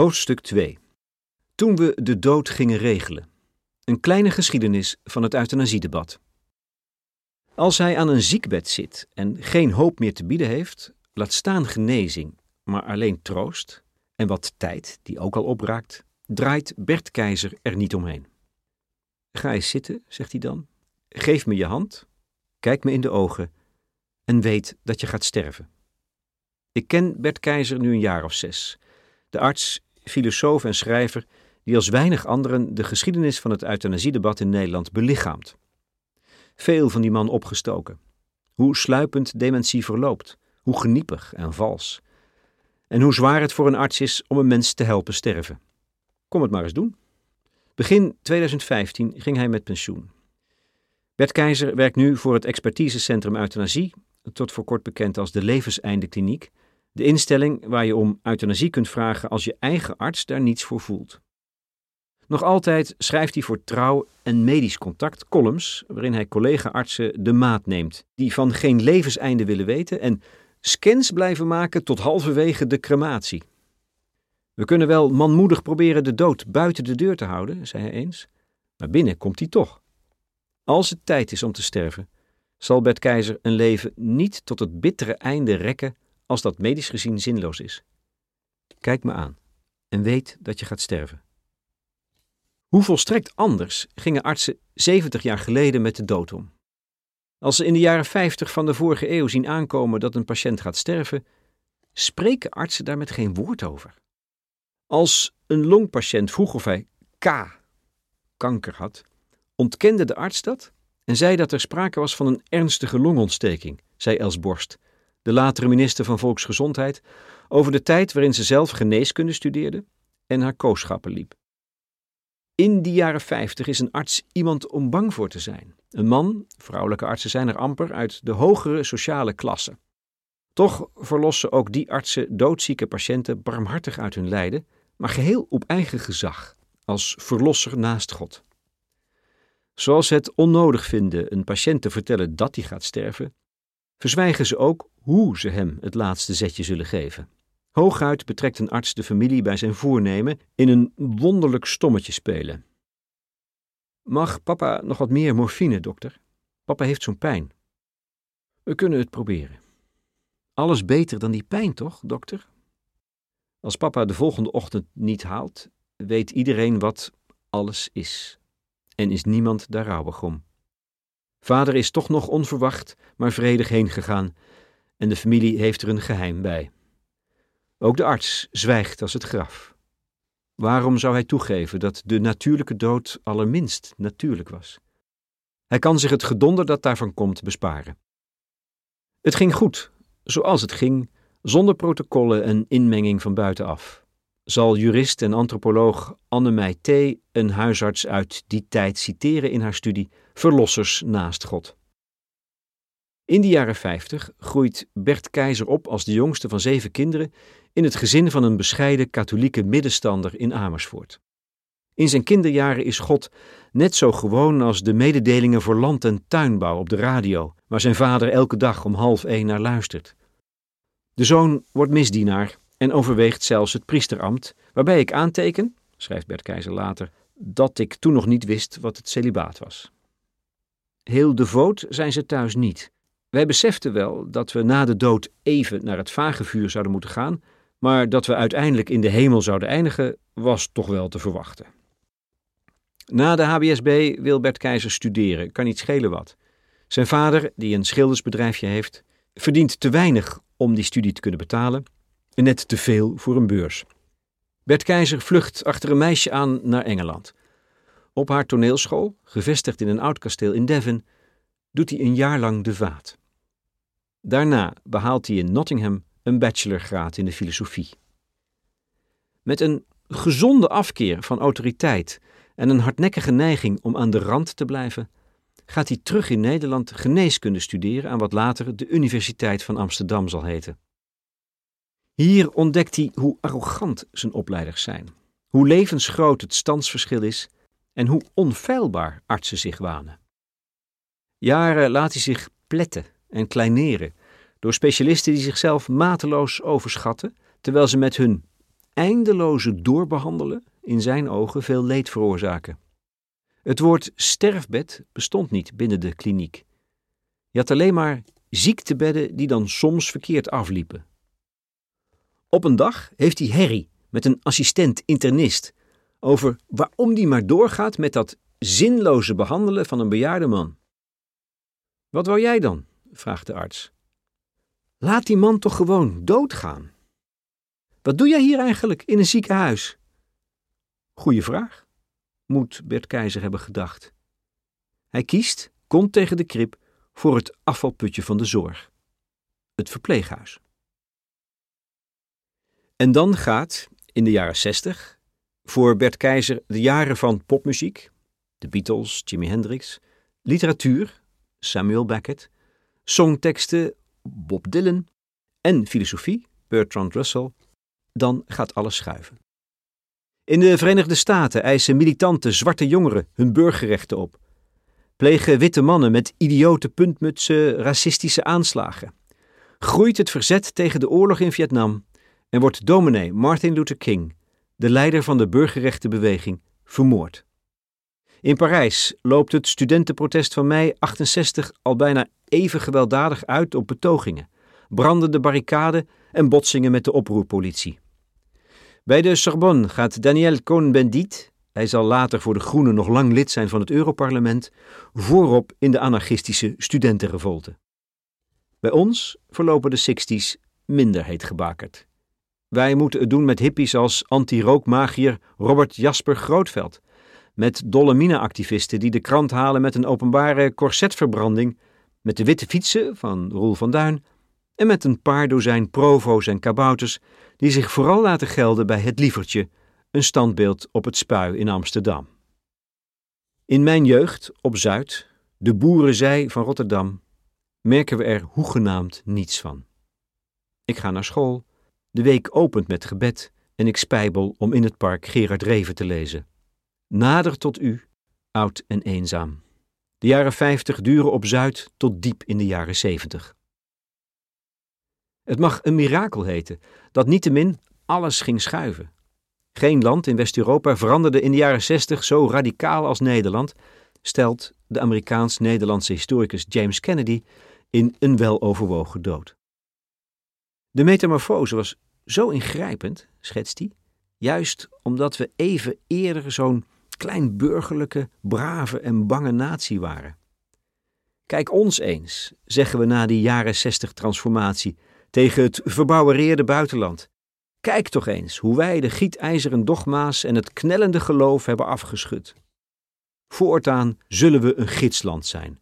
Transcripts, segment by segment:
Hoofdstuk 2 Toen we de dood gingen regelen. Een kleine geschiedenis van het euthanasiedebat. Als hij aan een ziekbed zit en geen hoop meer te bieden heeft, laat staan genezing, maar alleen troost en wat tijd, die ook al opraakt, draait Bert Keizer er niet omheen. Ga eens zitten, zegt hij dan. Geef me je hand, kijk me in de ogen en weet dat je gaat sterven. Ik ken Bert Keizer nu een jaar of zes. De arts, filosoof en schrijver die als weinig anderen de geschiedenis van het euthanasiedebat in Nederland belichaamt. Veel van die man opgestoken. Hoe sluipend dementie verloopt, hoe geniepig en vals. En hoe zwaar het voor een arts is om een mens te helpen sterven. Kom het maar eens doen. Begin 2015 ging hij met pensioen. Bert Keizer werkt nu voor het expertisecentrum euthanasie, tot voor kort bekend als de Levenseindekliniek, de instelling waar je om euthanasie kunt vragen als je eigen arts daar niets voor voelt. Nog altijd schrijft hij voor Trouw en Medisch Contact columns waarin hij collega-artsen de maat neemt, die van geen levenseinde willen weten en scans blijven maken tot halverwege de crematie. We kunnen wel manmoedig proberen de dood buiten de deur te houden, zei hij eens, maar binnen komt hij toch. Als het tijd is om te sterven, zal Bert Keizer een leven niet tot het bittere einde rekken als dat medisch gezien zinloos is. Kijk me aan en weet dat je gaat sterven. Hoe volstrekt anders gingen artsen 70 jaar geleden met de dood om? Als ze in de jaren 50 van de vorige eeuw zien aankomen dat een patiënt gaat sterven, spreken artsen daar met geen woord over. Als een longpatiënt vroeg of hij K, kanker had, ontkende de arts dat en zei dat er sprake was van een ernstige longontsteking, zei Els Borst, de latere minister van Volksgezondheid, over de tijd waarin ze zelf geneeskunde studeerde en haar kooschappen liep. In die jaren 50 is een arts iemand om bang voor te zijn. Een man, vrouwelijke artsen zijn er amper, uit de hogere sociale klasse. Toch verlossen ook die artsen doodzieke patiënten barmhartig uit hun lijden, maar geheel op eigen gezag, als verlosser naast God. Zoals ze het onnodig vinden een patiënt te vertellen dat hij gaat sterven, verzwijgen ze ook hoe ze hem het laatste zetje zullen geven. Hooguit betrekt een arts de familie bij zijn voornemen in een wonderlijk stommetje spelen. Mag papa nog wat meer morfine, dokter? Papa heeft zo'n pijn. We kunnen het proberen. Alles beter dan die pijn, toch, dokter? Als papa de volgende ochtend niet haalt, weet iedereen wat alles is. En is niemand daar rouwig om. Vader is toch nog onverwacht, maar vredig heen gegaan, en de familie heeft er een geheim bij. Ook de arts zwijgt als het graf. Waarom zou hij toegeven dat de natuurlijke dood allerminst natuurlijk was? Hij kan zich het gedonder dat daarvan komt besparen. Het ging goed, zoals het ging, zonder protocollen en inmenging van buitenaf. Zal jurist en antropoloog Anne T. een huisarts uit die tijd citeren in haar studie Verlossers naast God. In de jaren 50 groeit Bert Keizer op als de jongste van zeven kinderen in het gezin van een bescheiden katholieke middenstander in Amersfoort. In zijn kinderjaren is God net zo gewoon als de mededelingen voor land- en tuinbouw op de radio, waar zijn vader elke dag om half één naar luistert. De zoon wordt misdienaar en overweegt zelfs het priesterambt, waarbij ik aanteken, schrijft Bert Keizer later, dat ik toen nog niet wist wat het celibaat was. Heel devoot zijn ze thuis niet. Wij beseften wel dat we na de dood even naar het vagevuur zouden moeten gaan, maar dat we uiteindelijk in de hemel zouden eindigen, was toch wel te verwachten. Na de HBSB wil Bert Keizer studeren, kan niet schelen wat. Zijn vader, die een schildersbedrijfje heeft, verdient te weinig om die studie te kunnen betalen en net te veel voor een beurs. Bert Keizer vlucht achter een meisje aan naar Engeland. Op haar toneelschool, gevestigd in een oud kasteel in Devon, doet hij een jaar lang de vaat. Daarna behaalt hij in Nottingham een bachelorgraad in de filosofie. Met een gezonde afkeer van autoriteit en een hardnekkige neiging om aan de rand te blijven, gaat hij terug in Nederland geneeskunde studeren aan wat later de Universiteit van Amsterdam zal heten. Hier ontdekt hij hoe arrogant zijn opleiders zijn, hoe levensgroot het standsverschil is en hoe onfeilbaar artsen zich wanen. Jaren laat hij zich pletten en kleineren door specialisten die zichzelf mateloos overschatten, terwijl ze met hun eindeloze doorbehandelen in zijn ogen veel leed veroorzaken. Het woord sterfbed bestond niet binnen de kliniek. Je had alleen maar ziektebedden die dan soms verkeerd afliepen. Op een dag heeft hij herrie met een assistent-internist over waarom die maar doorgaat met dat zinloze behandelen van een bejaarde man. Wat wou jij dan? Vraagt de arts. Laat die man toch gewoon doodgaan. Wat doe jij hier eigenlijk in een ziekenhuis? Goeie vraag, moet Bert Keizer hebben gedacht. Hij kiest, kont tegen de krip, voor het afvalputje van de zorg. Het verpleeghuis. En dan gaat, in de jaren zestig, voor Bert Keizer de jaren van popmuziek, de Beatles, Jimi Hendrix, literatuur, Samuel Beckett, songteksten, Bob Dylan en filosofie, Bertrand Russell, dan gaat alles schuiven. In de Verenigde Staten eisen militante zwarte jongeren hun burgerrechten op. Plegen witte mannen met idiote puntmutsen racistische aanslagen. Groeit het verzet tegen de oorlog in Vietnam en wordt dominee Martin Luther King, de leider van de burgerrechtenbeweging, vermoord. In Parijs loopt het studentenprotest van mei 68 al bijna even gewelddadig uit op betogingen, brandende barricaden en botsingen met de oproerpolitie. Bij de Sorbonne gaat Daniel Cohn-Bendit, hij zal later voor de Groenen nog lang lid zijn van het Europarlement, voorop in de anarchistische studentenrevolte. Bij ons verlopen de 60s minder heet gebakerd. Wij moeten het doen met hippies als anti-rookmagier Robert Jasper Grootveld, met Dolomina-activisten die de krant halen met een openbare corsetverbranding, met de witte fietsen van Roel van Duin en met een paar dozijn provo's en kabouters die zich vooral laten gelden bij het lievertje, een standbeeld op het spui in Amsterdam. In mijn jeugd, op Zuid, de boerenzij van Rotterdam, merken we er hoegenaamd niets van. Ik ga naar school, de week opent met gebed en ik spijbel om in het park Gerard Reven te lezen. Nader tot u, oud en eenzaam. De jaren vijftig duren op Zuid tot diep in de jaren zeventig. Het mag een mirakel heten dat niettemin alles ging schuiven. Geen land in West-Europa veranderde in de jaren 60 zo radicaal als Nederland, stelt de Amerikaans-Nederlandse historicus James Kennedy in een weloverwogen dood. De metamorfose was zo ingrijpend, schetst hij, juist omdat we even eerder zo'n klein burgerlijke, brave en bange natie waren. Kijk ons eens, zeggen we na die jaren 60 transformatie tegen het verbouwereerde buitenland. Kijk toch eens hoe wij de gietijzeren dogma's en het knellende geloof hebben afgeschud. Voortaan zullen we een gidsland zijn,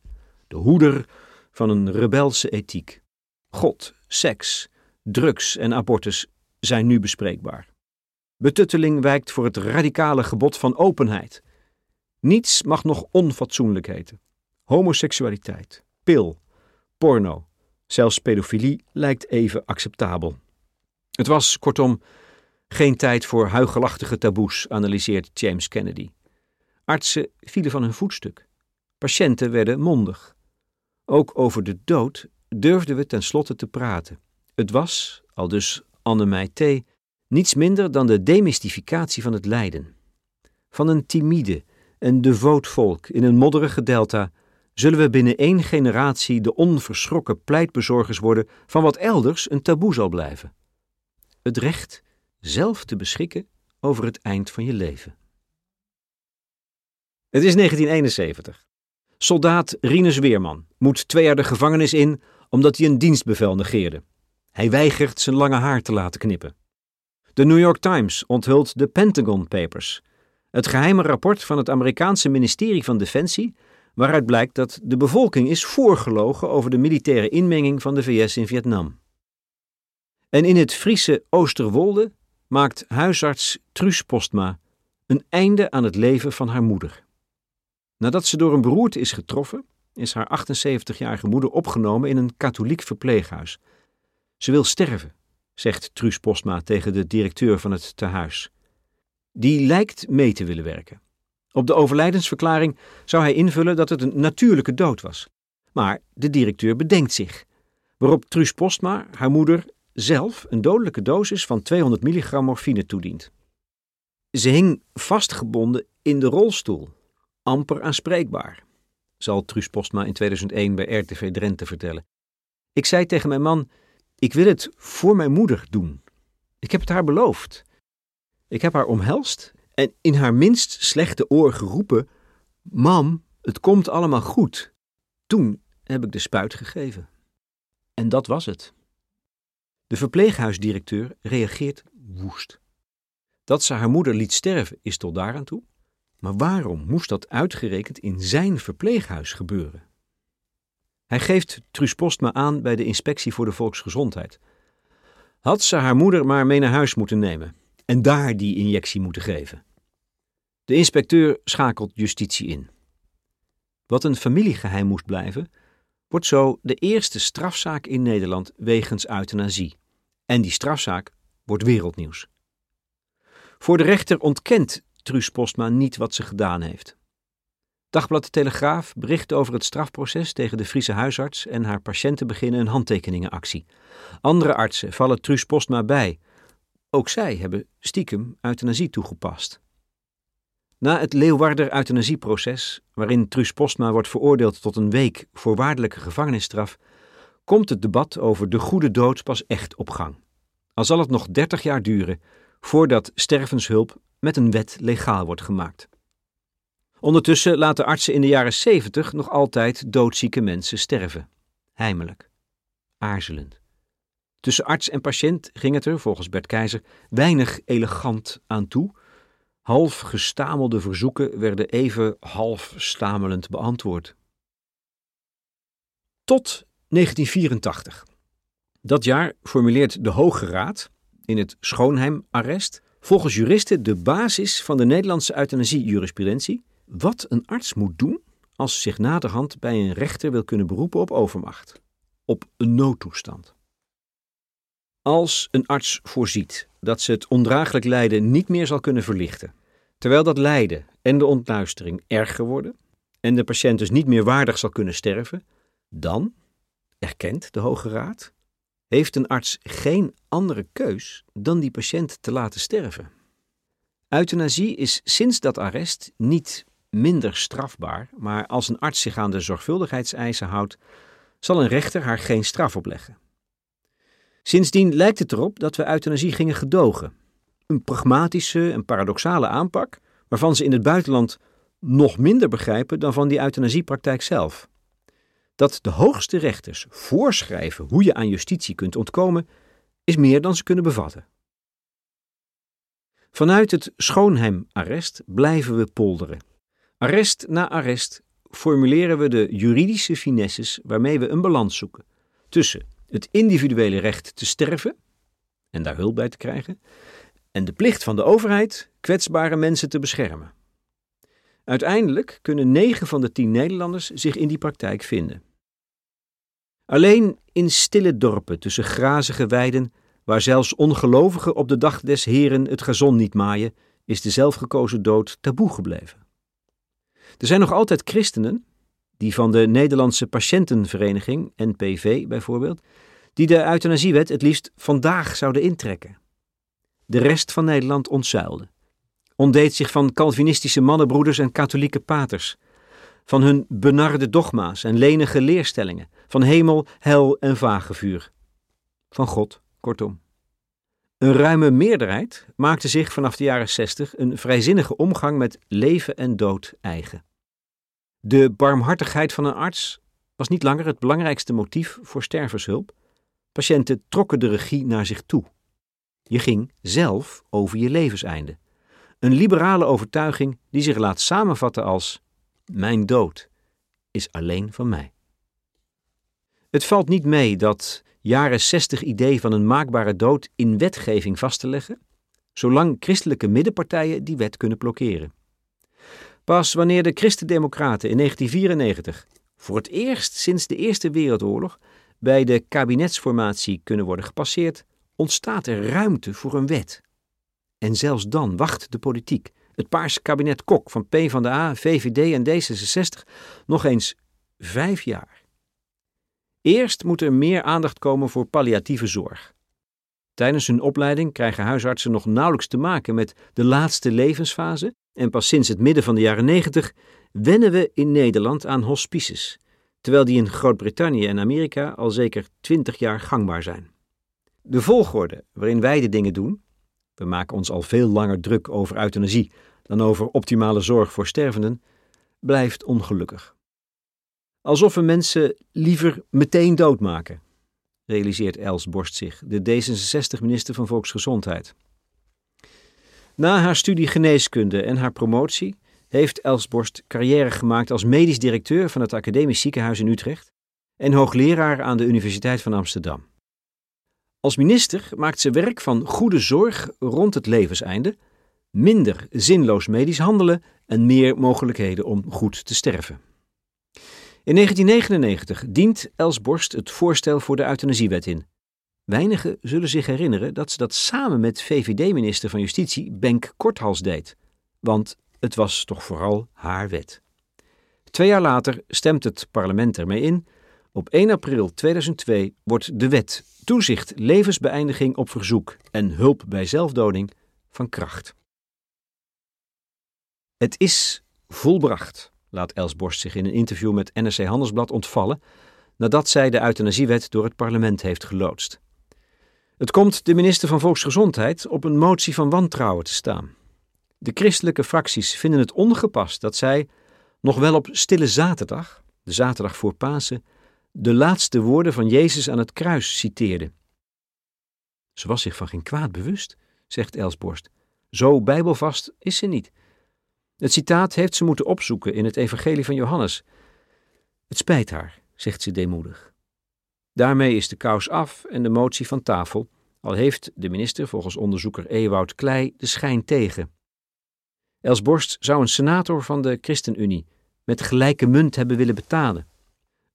de hoeder van een rebelse ethiek. God, seks, drugs en abortus zijn nu bespreekbaar. Betutteling wijkt voor het radicale gebod van openheid. Niets mag nog onfatsoenlijk heten. Homoseksualiteit, pil, porno, Zelfs pedofilie lijkt even acceptabel. Het was, kortom, geen tijd voor huigelachtige taboes, analyseert James Kennedy. Artsen vielen van hun voetstuk. Patiënten werden mondig. Ook over de dood durfden we tenslotte te praten. Het was, al dus Anne T., niets minder dan de demystificatie van het lijden. Van een timide en devoot volk in een modderige delta zullen we binnen één generatie de onverschrokken pleitbezorgers worden van wat elders een taboe zal blijven. Het recht zelf te beschikken over het eind van je leven. Het is 1971. Soldaat Rinus Weerman moet twee jaar de gevangenis in omdat hij een dienstbevel negeerde. Hij weigert zijn lange haar te laten knippen. De New York Times onthult de Pentagon Papers, het geheime rapport van het Amerikaanse ministerie van Defensie waaruit blijkt dat de bevolking is voorgelogen over de militaire inmenging van de VS in Vietnam. En in het Friese Oosterwolde maakt huisarts Truus Postma een einde aan het leven van haar moeder. Nadat ze door een beroerte is getroffen, is haar 78-jarige moeder opgenomen in een katholiek verpleeghuis. Ze wil sterven, zegt Truus Postma tegen de directeur van het tehuis. Die lijkt mee te willen werken. Op de overlijdensverklaring zou hij invullen dat het een natuurlijke dood was. Maar de directeur bedenkt zich, waarop Truus Postma haar moeder zelf een dodelijke dosis van 200 milligram morfine toedient. Ze hing vastgebonden in de rolstoel, amper aanspreekbaar, zal Truus Postma in 2001 bij RTV Drenthe vertellen. Ik zei tegen mijn man: Ik wil het voor mijn moeder doen. Ik heb het haar beloofd. Ik heb haar omhelst en in haar minst slechte oor geroepen: Mam, het komt allemaal goed. Toen heb ik de spuit gegeven. En dat was het. De verpleeghuisdirecteur reageert woest. Dat ze haar moeder liet sterven is tot daaraan toe. Maar waarom moest dat uitgerekend in zijn verpleeghuis gebeuren? Hij geeft Truus Postma aan bij de Inspectie voor de Volksgezondheid. Had ze haar moeder maar mee naar huis moeten nemen en daar die injectie moeten geven. De inspecteur schakelt justitie in. Wat een familiegeheim moest blijven, wordt zo de eerste strafzaak in Nederland wegens euthanasie. En die strafzaak wordt wereldnieuws. Voor de rechter ontkent Truus Postma niet wat ze gedaan heeft. Dagblad de Telegraaf bericht over het strafproces tegen de Friese huisarts en haar patiënten beginnen een handtekeningenactie. Andere artsen vallen Truus Postma bij. Ook zij hebben stiekem euthanasie toegepast. Na het Leeuwarder euthanasieproces, waarin Truus Postma wordt veroordeeld tot een week voorwaardelijke gevangenisstraf, komt het debat over de goede dood pas echt op gang. Al zal het nog 30 jaar duren voordat stervenshulp met een wet legaal wordt gemaakt. Ondertussen laten artsen in de jaren 70 nog altijd doodzieke mensen sterven. Heimelijk. Aarzelend. Tussen arts en patiënt ging het er, volgens Bert Keizer, weinig elegant aan toe. Half gestamelde verzoeken werden even half stamelend beantwoord. Tot 1984. Dat jaar formuleert de Hoge Raad in het Schoonheim-arrest volgens juristen de basis van de Nederlandse euthanasie-jurisprudentie wat een arts moet doen als zich naderhand bij een rechter wil kunnen beroepen op overmacht, op een noodtoestand. Als een arts voorziet dat ze het ondraaglijk lijden niet meer zal kunnen verlichten, terwijl dat lijden en de ontluistering erger worden en de patiënt dus niet meer waardig zal kunnen sterven, dan, erkent de Hoge Raad, heeft een arts geen andere keus dan die patiënt te laten sterven. Euthanasie is sinds dat arrest niet minder strafbaar, maar als een arts zich aan de zorgvuldigheidseisen houdt, zal een rechter haar geen straf opleggen. Sindsdien lijkt het erop dat we euthanasie gingen gedogen. Een pragmatische en paradoxale aanpak, waarvan ze in het buitenland nog minder begrijpen dan van die euthanasiepraktijk zelf. Dat de hoogste rechters voorschrijven hoe je aan justitie kunt ontkomen, is meer dan ze kunnen bevatten. Vanuit het Schoonheim-arrest blijven we polderen. Arrest na arrest formuleren we de juridische finesses waarmee we een balans zoeken tussen het individuele recht te sterven en daar hulp bij te krijgen en de plicht van de overheid kwetsbare mensen te beschermen. Uiteindelijk kunnen 9 van de 10 Nederlanders zich in die praktijk vinden. Alleen in stille dorpen tussen grazige weiden, waar zelfs ongelovigen op de dag des Heren het gazon niet maaien, is de zelfgekozen dood taboe gebleven. Er zijn nog altijd christenen, die van de Nederlandse Patiëntenvereniging, NPV bijvoorbeeld, die de euthanasiewet het liefst vandaag zouden intrekken. De rest van Nederland ontzuilde. Ontdeed zich van Calvinistische mannenbroeders en katholieke paters, van hun benarde dogma's en lenige leerstellingen, van hemel, hel en vagevuur. Van God, kortom. Een ruime meerderheid maakte zich vanaf de jaren zestig een vrijzinnige omgang met leven en dood eigen. De barmhartigheid van een arts was niet langer het belangrijkste motief voor stervenshulp. Patiënten trokken de regie naar zich toe. Je ging zelf over je levenseinde. Een liberale overtuiging die zich laat samenvatten als: Mijn dood is alleen van mij. Het valt niet mee dat jaren 60 idee van een maakbare dood in wetgeving vast te leggen, zolang christelijke middenpartijen die wet kunnen blokkeren. Pas wanneer de Christendemocraten in 1994 voor het eerst sinds de Eerste Wereldoorlog bij de kabinetsformatie kunnen worden gepasseerd, ontstaat er ruimte voor een wet. En zelfs dan wacht de politiek, het paarse kabinet Kok van PvdA, VVD en D66, nog eens vijf jaar. Eerst moet er meer aandacht komen voor palliatieve zorg. Tijdens hun opleiding krijgen huisartsen nog nauwelijks te maken met de laatste levensfase en pas sinds het midden van de jaren 90 wennen we in Nederland aan hospices, terwijl die in Groot-Brittannië en Amerika al zeker 20 jaar gangbaar zijn. De volgorde waarin wij de dingen doen, we maken ons al veel langer druk over euthanasie dan over optimale zorg voor stervenden, blijft ongelukkig. Alsof we mensen liever meteen doodmaken, realiseert Els Borst zich, de D66-minister van Volksgezondheid. Na haar studie geneeskunde en haar promotie heeft Els Borst carrière gemaakt als medisch directeur van het Academisch Ziekenhuis in Utrecht en hoogleraar aan de Universiteit van Amsterdam. Als minister maakt ze werk van goede zorg rond het levenseinde, minder zinloos medisch handelen en meer mogelijkheden om goed te sterven. In 1999 dient Els Borst het voorstel voor de euthanasiewet in. Weinigen zullen zich herinneren dat ze dat samen met VVD-minister van Justitie Benk Korthals deed, want het was toch vooral haar wet. Twee jaar later stemt het parlement ermee in. Op 1 april 2002 wordt de wet Toezicht levensbeëindiging op verzoek en hulp bij zelfdoding van kracht. Het is volbracht, laat Els Borst zich in een interview met NRC Handelsblad ontvallen, nadat zij de euthanasiewet door het parlement heeft geloodst. Het komt de minister van Volksgezondheid op een motie van wantrouwen te staan. De christelijke fracties vinden het ongepast dat zij, nog wel op Stille Zaterdag, de zaterdag voor Pasen, de laatste woorden van Jezus aan het kruis citeerde. Ze was zich van geen kwaad bewust, zegt Elsborst. Zo bijbelvast is ze niet. Het citaat heeft ze moeten opzoeken in het Evangelie van Johannes. Het spijt haar, zegt ze deemoedig. Daarmee is de kous af en de motie van tafel, al heeft de minister volgens onderzoeker Ewoud Klei de schijn tegen. Els Borst zou een senator van de ChristenUnie met gelijke munt hebben willen betalen.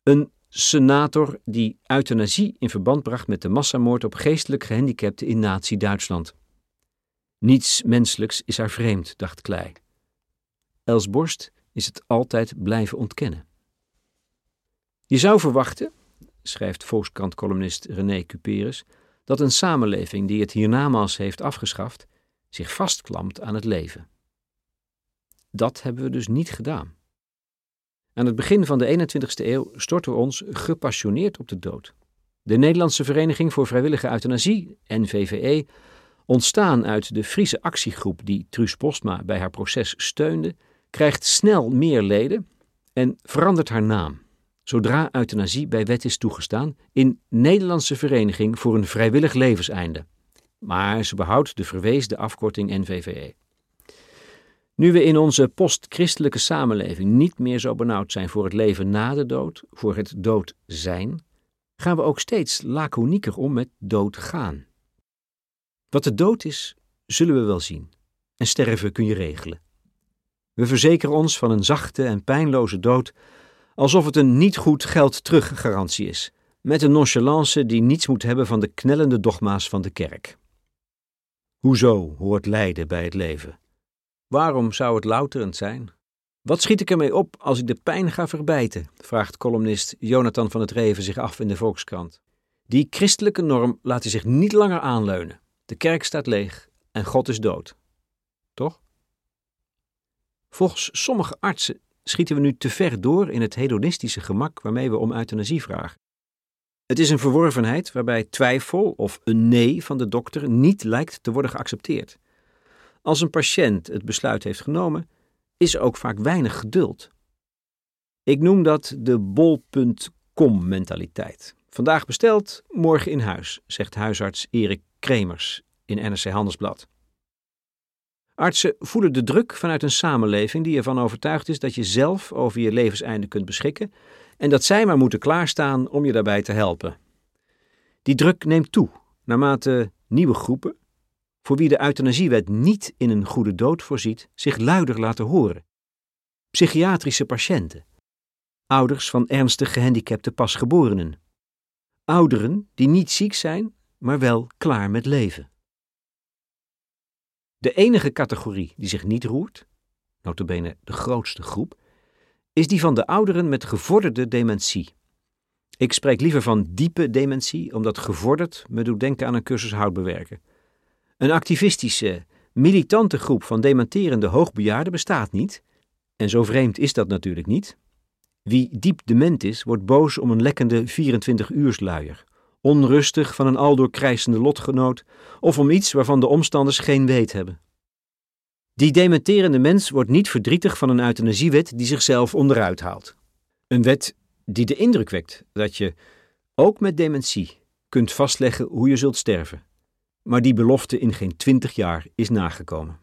Een senator die euthanasie in verband bracht met de massamoord op geestelijk gehandicapten in Nazi-Duitsland. Niets menselijks is haar vreemd, dacht Klei. Els Borst is het altijd blijven ontkennen. Je zou verwachten, schrijft Volkskrant-columnist René Cuperus, dat een samenleving die het hiernamaals heeft afgeschaft, zich vastklampt aan het leven. Dat hebben we dus niet gedaan. Aan het begin van de 21ste eeuw storten we ons gepassioneerd op de dood. De Nederlandse Vereniging voor Vrijwillige Euthanasie, NVVE, ontstaan uit de Friese actiegroep die Truus Postma bij haar proces steunde, krijgt snel meer leden en verandert haar naam, zodra euthanasie bij wet is toegestaan, in Nederlandse Vereniging voor een Vrijwillig Levenseinde. Maar ze behoudt de verweesde afkorting NVVE. Nu we in onze postchristelijke samenleving niet meer zo benauwd zijn voor het leven na de dood, voor het dood zijn, gaan we ook steeds laconieker om met doodgaan. Wat de dood is, zullen we wel zien. En sterven kun je regelen. We verzekeren ons van een zachte en pijnloze dood, alsof het een niet goed geld teruggarantie is, met een nonchalance die niets moet hebben van de knellende dogma's van de kerk. Hoezo hoort lijden bij het leven? Waarom zou het louterend zijn? Wat schiet ik ermee op als ik de pijn ga verbijten? vraagt columnist Jonathan van het Reven zich af in de Volkskrant. Die christelijke norm laat hij zich niet langer aanleunen. De kerk staat leeg en God is dood. Toch? Volgens sommige artsen schieten we nu te ver door in het hedonistische gemak waarmee we om euthanasie vragen. Het is een verworvenheid waarbij twijfel of een nee van de dokter niet lijkt te worden geaccepteerd. Als een patiënt het besluit heeft genomen, is er ook vaak weinig geduld. Ik noem dat de bol.com mentaliteit. Vandaag besteld, morgen in huis, zegt huisarts Erik Kremers in NRC Handelsblad. Artsen voelen de druk vanuit een samenleving die ervan overtuigd is dat je zelf over je levenseinde kunt beschikken en dat zij maar moeten klaarstaan om je daarbij te helpen. Die druk neemt toe naarmate nieuwe groepen, voor wie de euthanasiewet niet in een goede dood voorziet, zich luider laten horen. Psychiatrische patiënten, ouders van ernstig gehandicapte pasgeborenen, ouderen die niet ziek zijn, maar wel klaar met leven. De enige categorie die zich niet roert, notabene de grootste groep, is die van de ouderen met gevorderde dementie. Ik spreek liever van diepe dementie, omdat gevorderd me doet denken aan een cursus houtbewerken. Een activistische, militante groep van dementerende hoogbejaarden bestaat niet. En zo vreemd is dat natuurlijk niet. Wie diep dement is, wordt boos om een lekkende 24-uursluier, onrustig van een aldoor krijsende lotgenoot of om iets waarvan de omstanders geen weet hebben. Die dementerende mens wordt niet verdrietig van een euthanasiewet die zichzelf onderuit haalt. Een wet die de indruk wekt dat je, ook met dementie, kunt vastleggen hoe je zult sterven, maar die belofte in geen twintig jaar is nagekomen.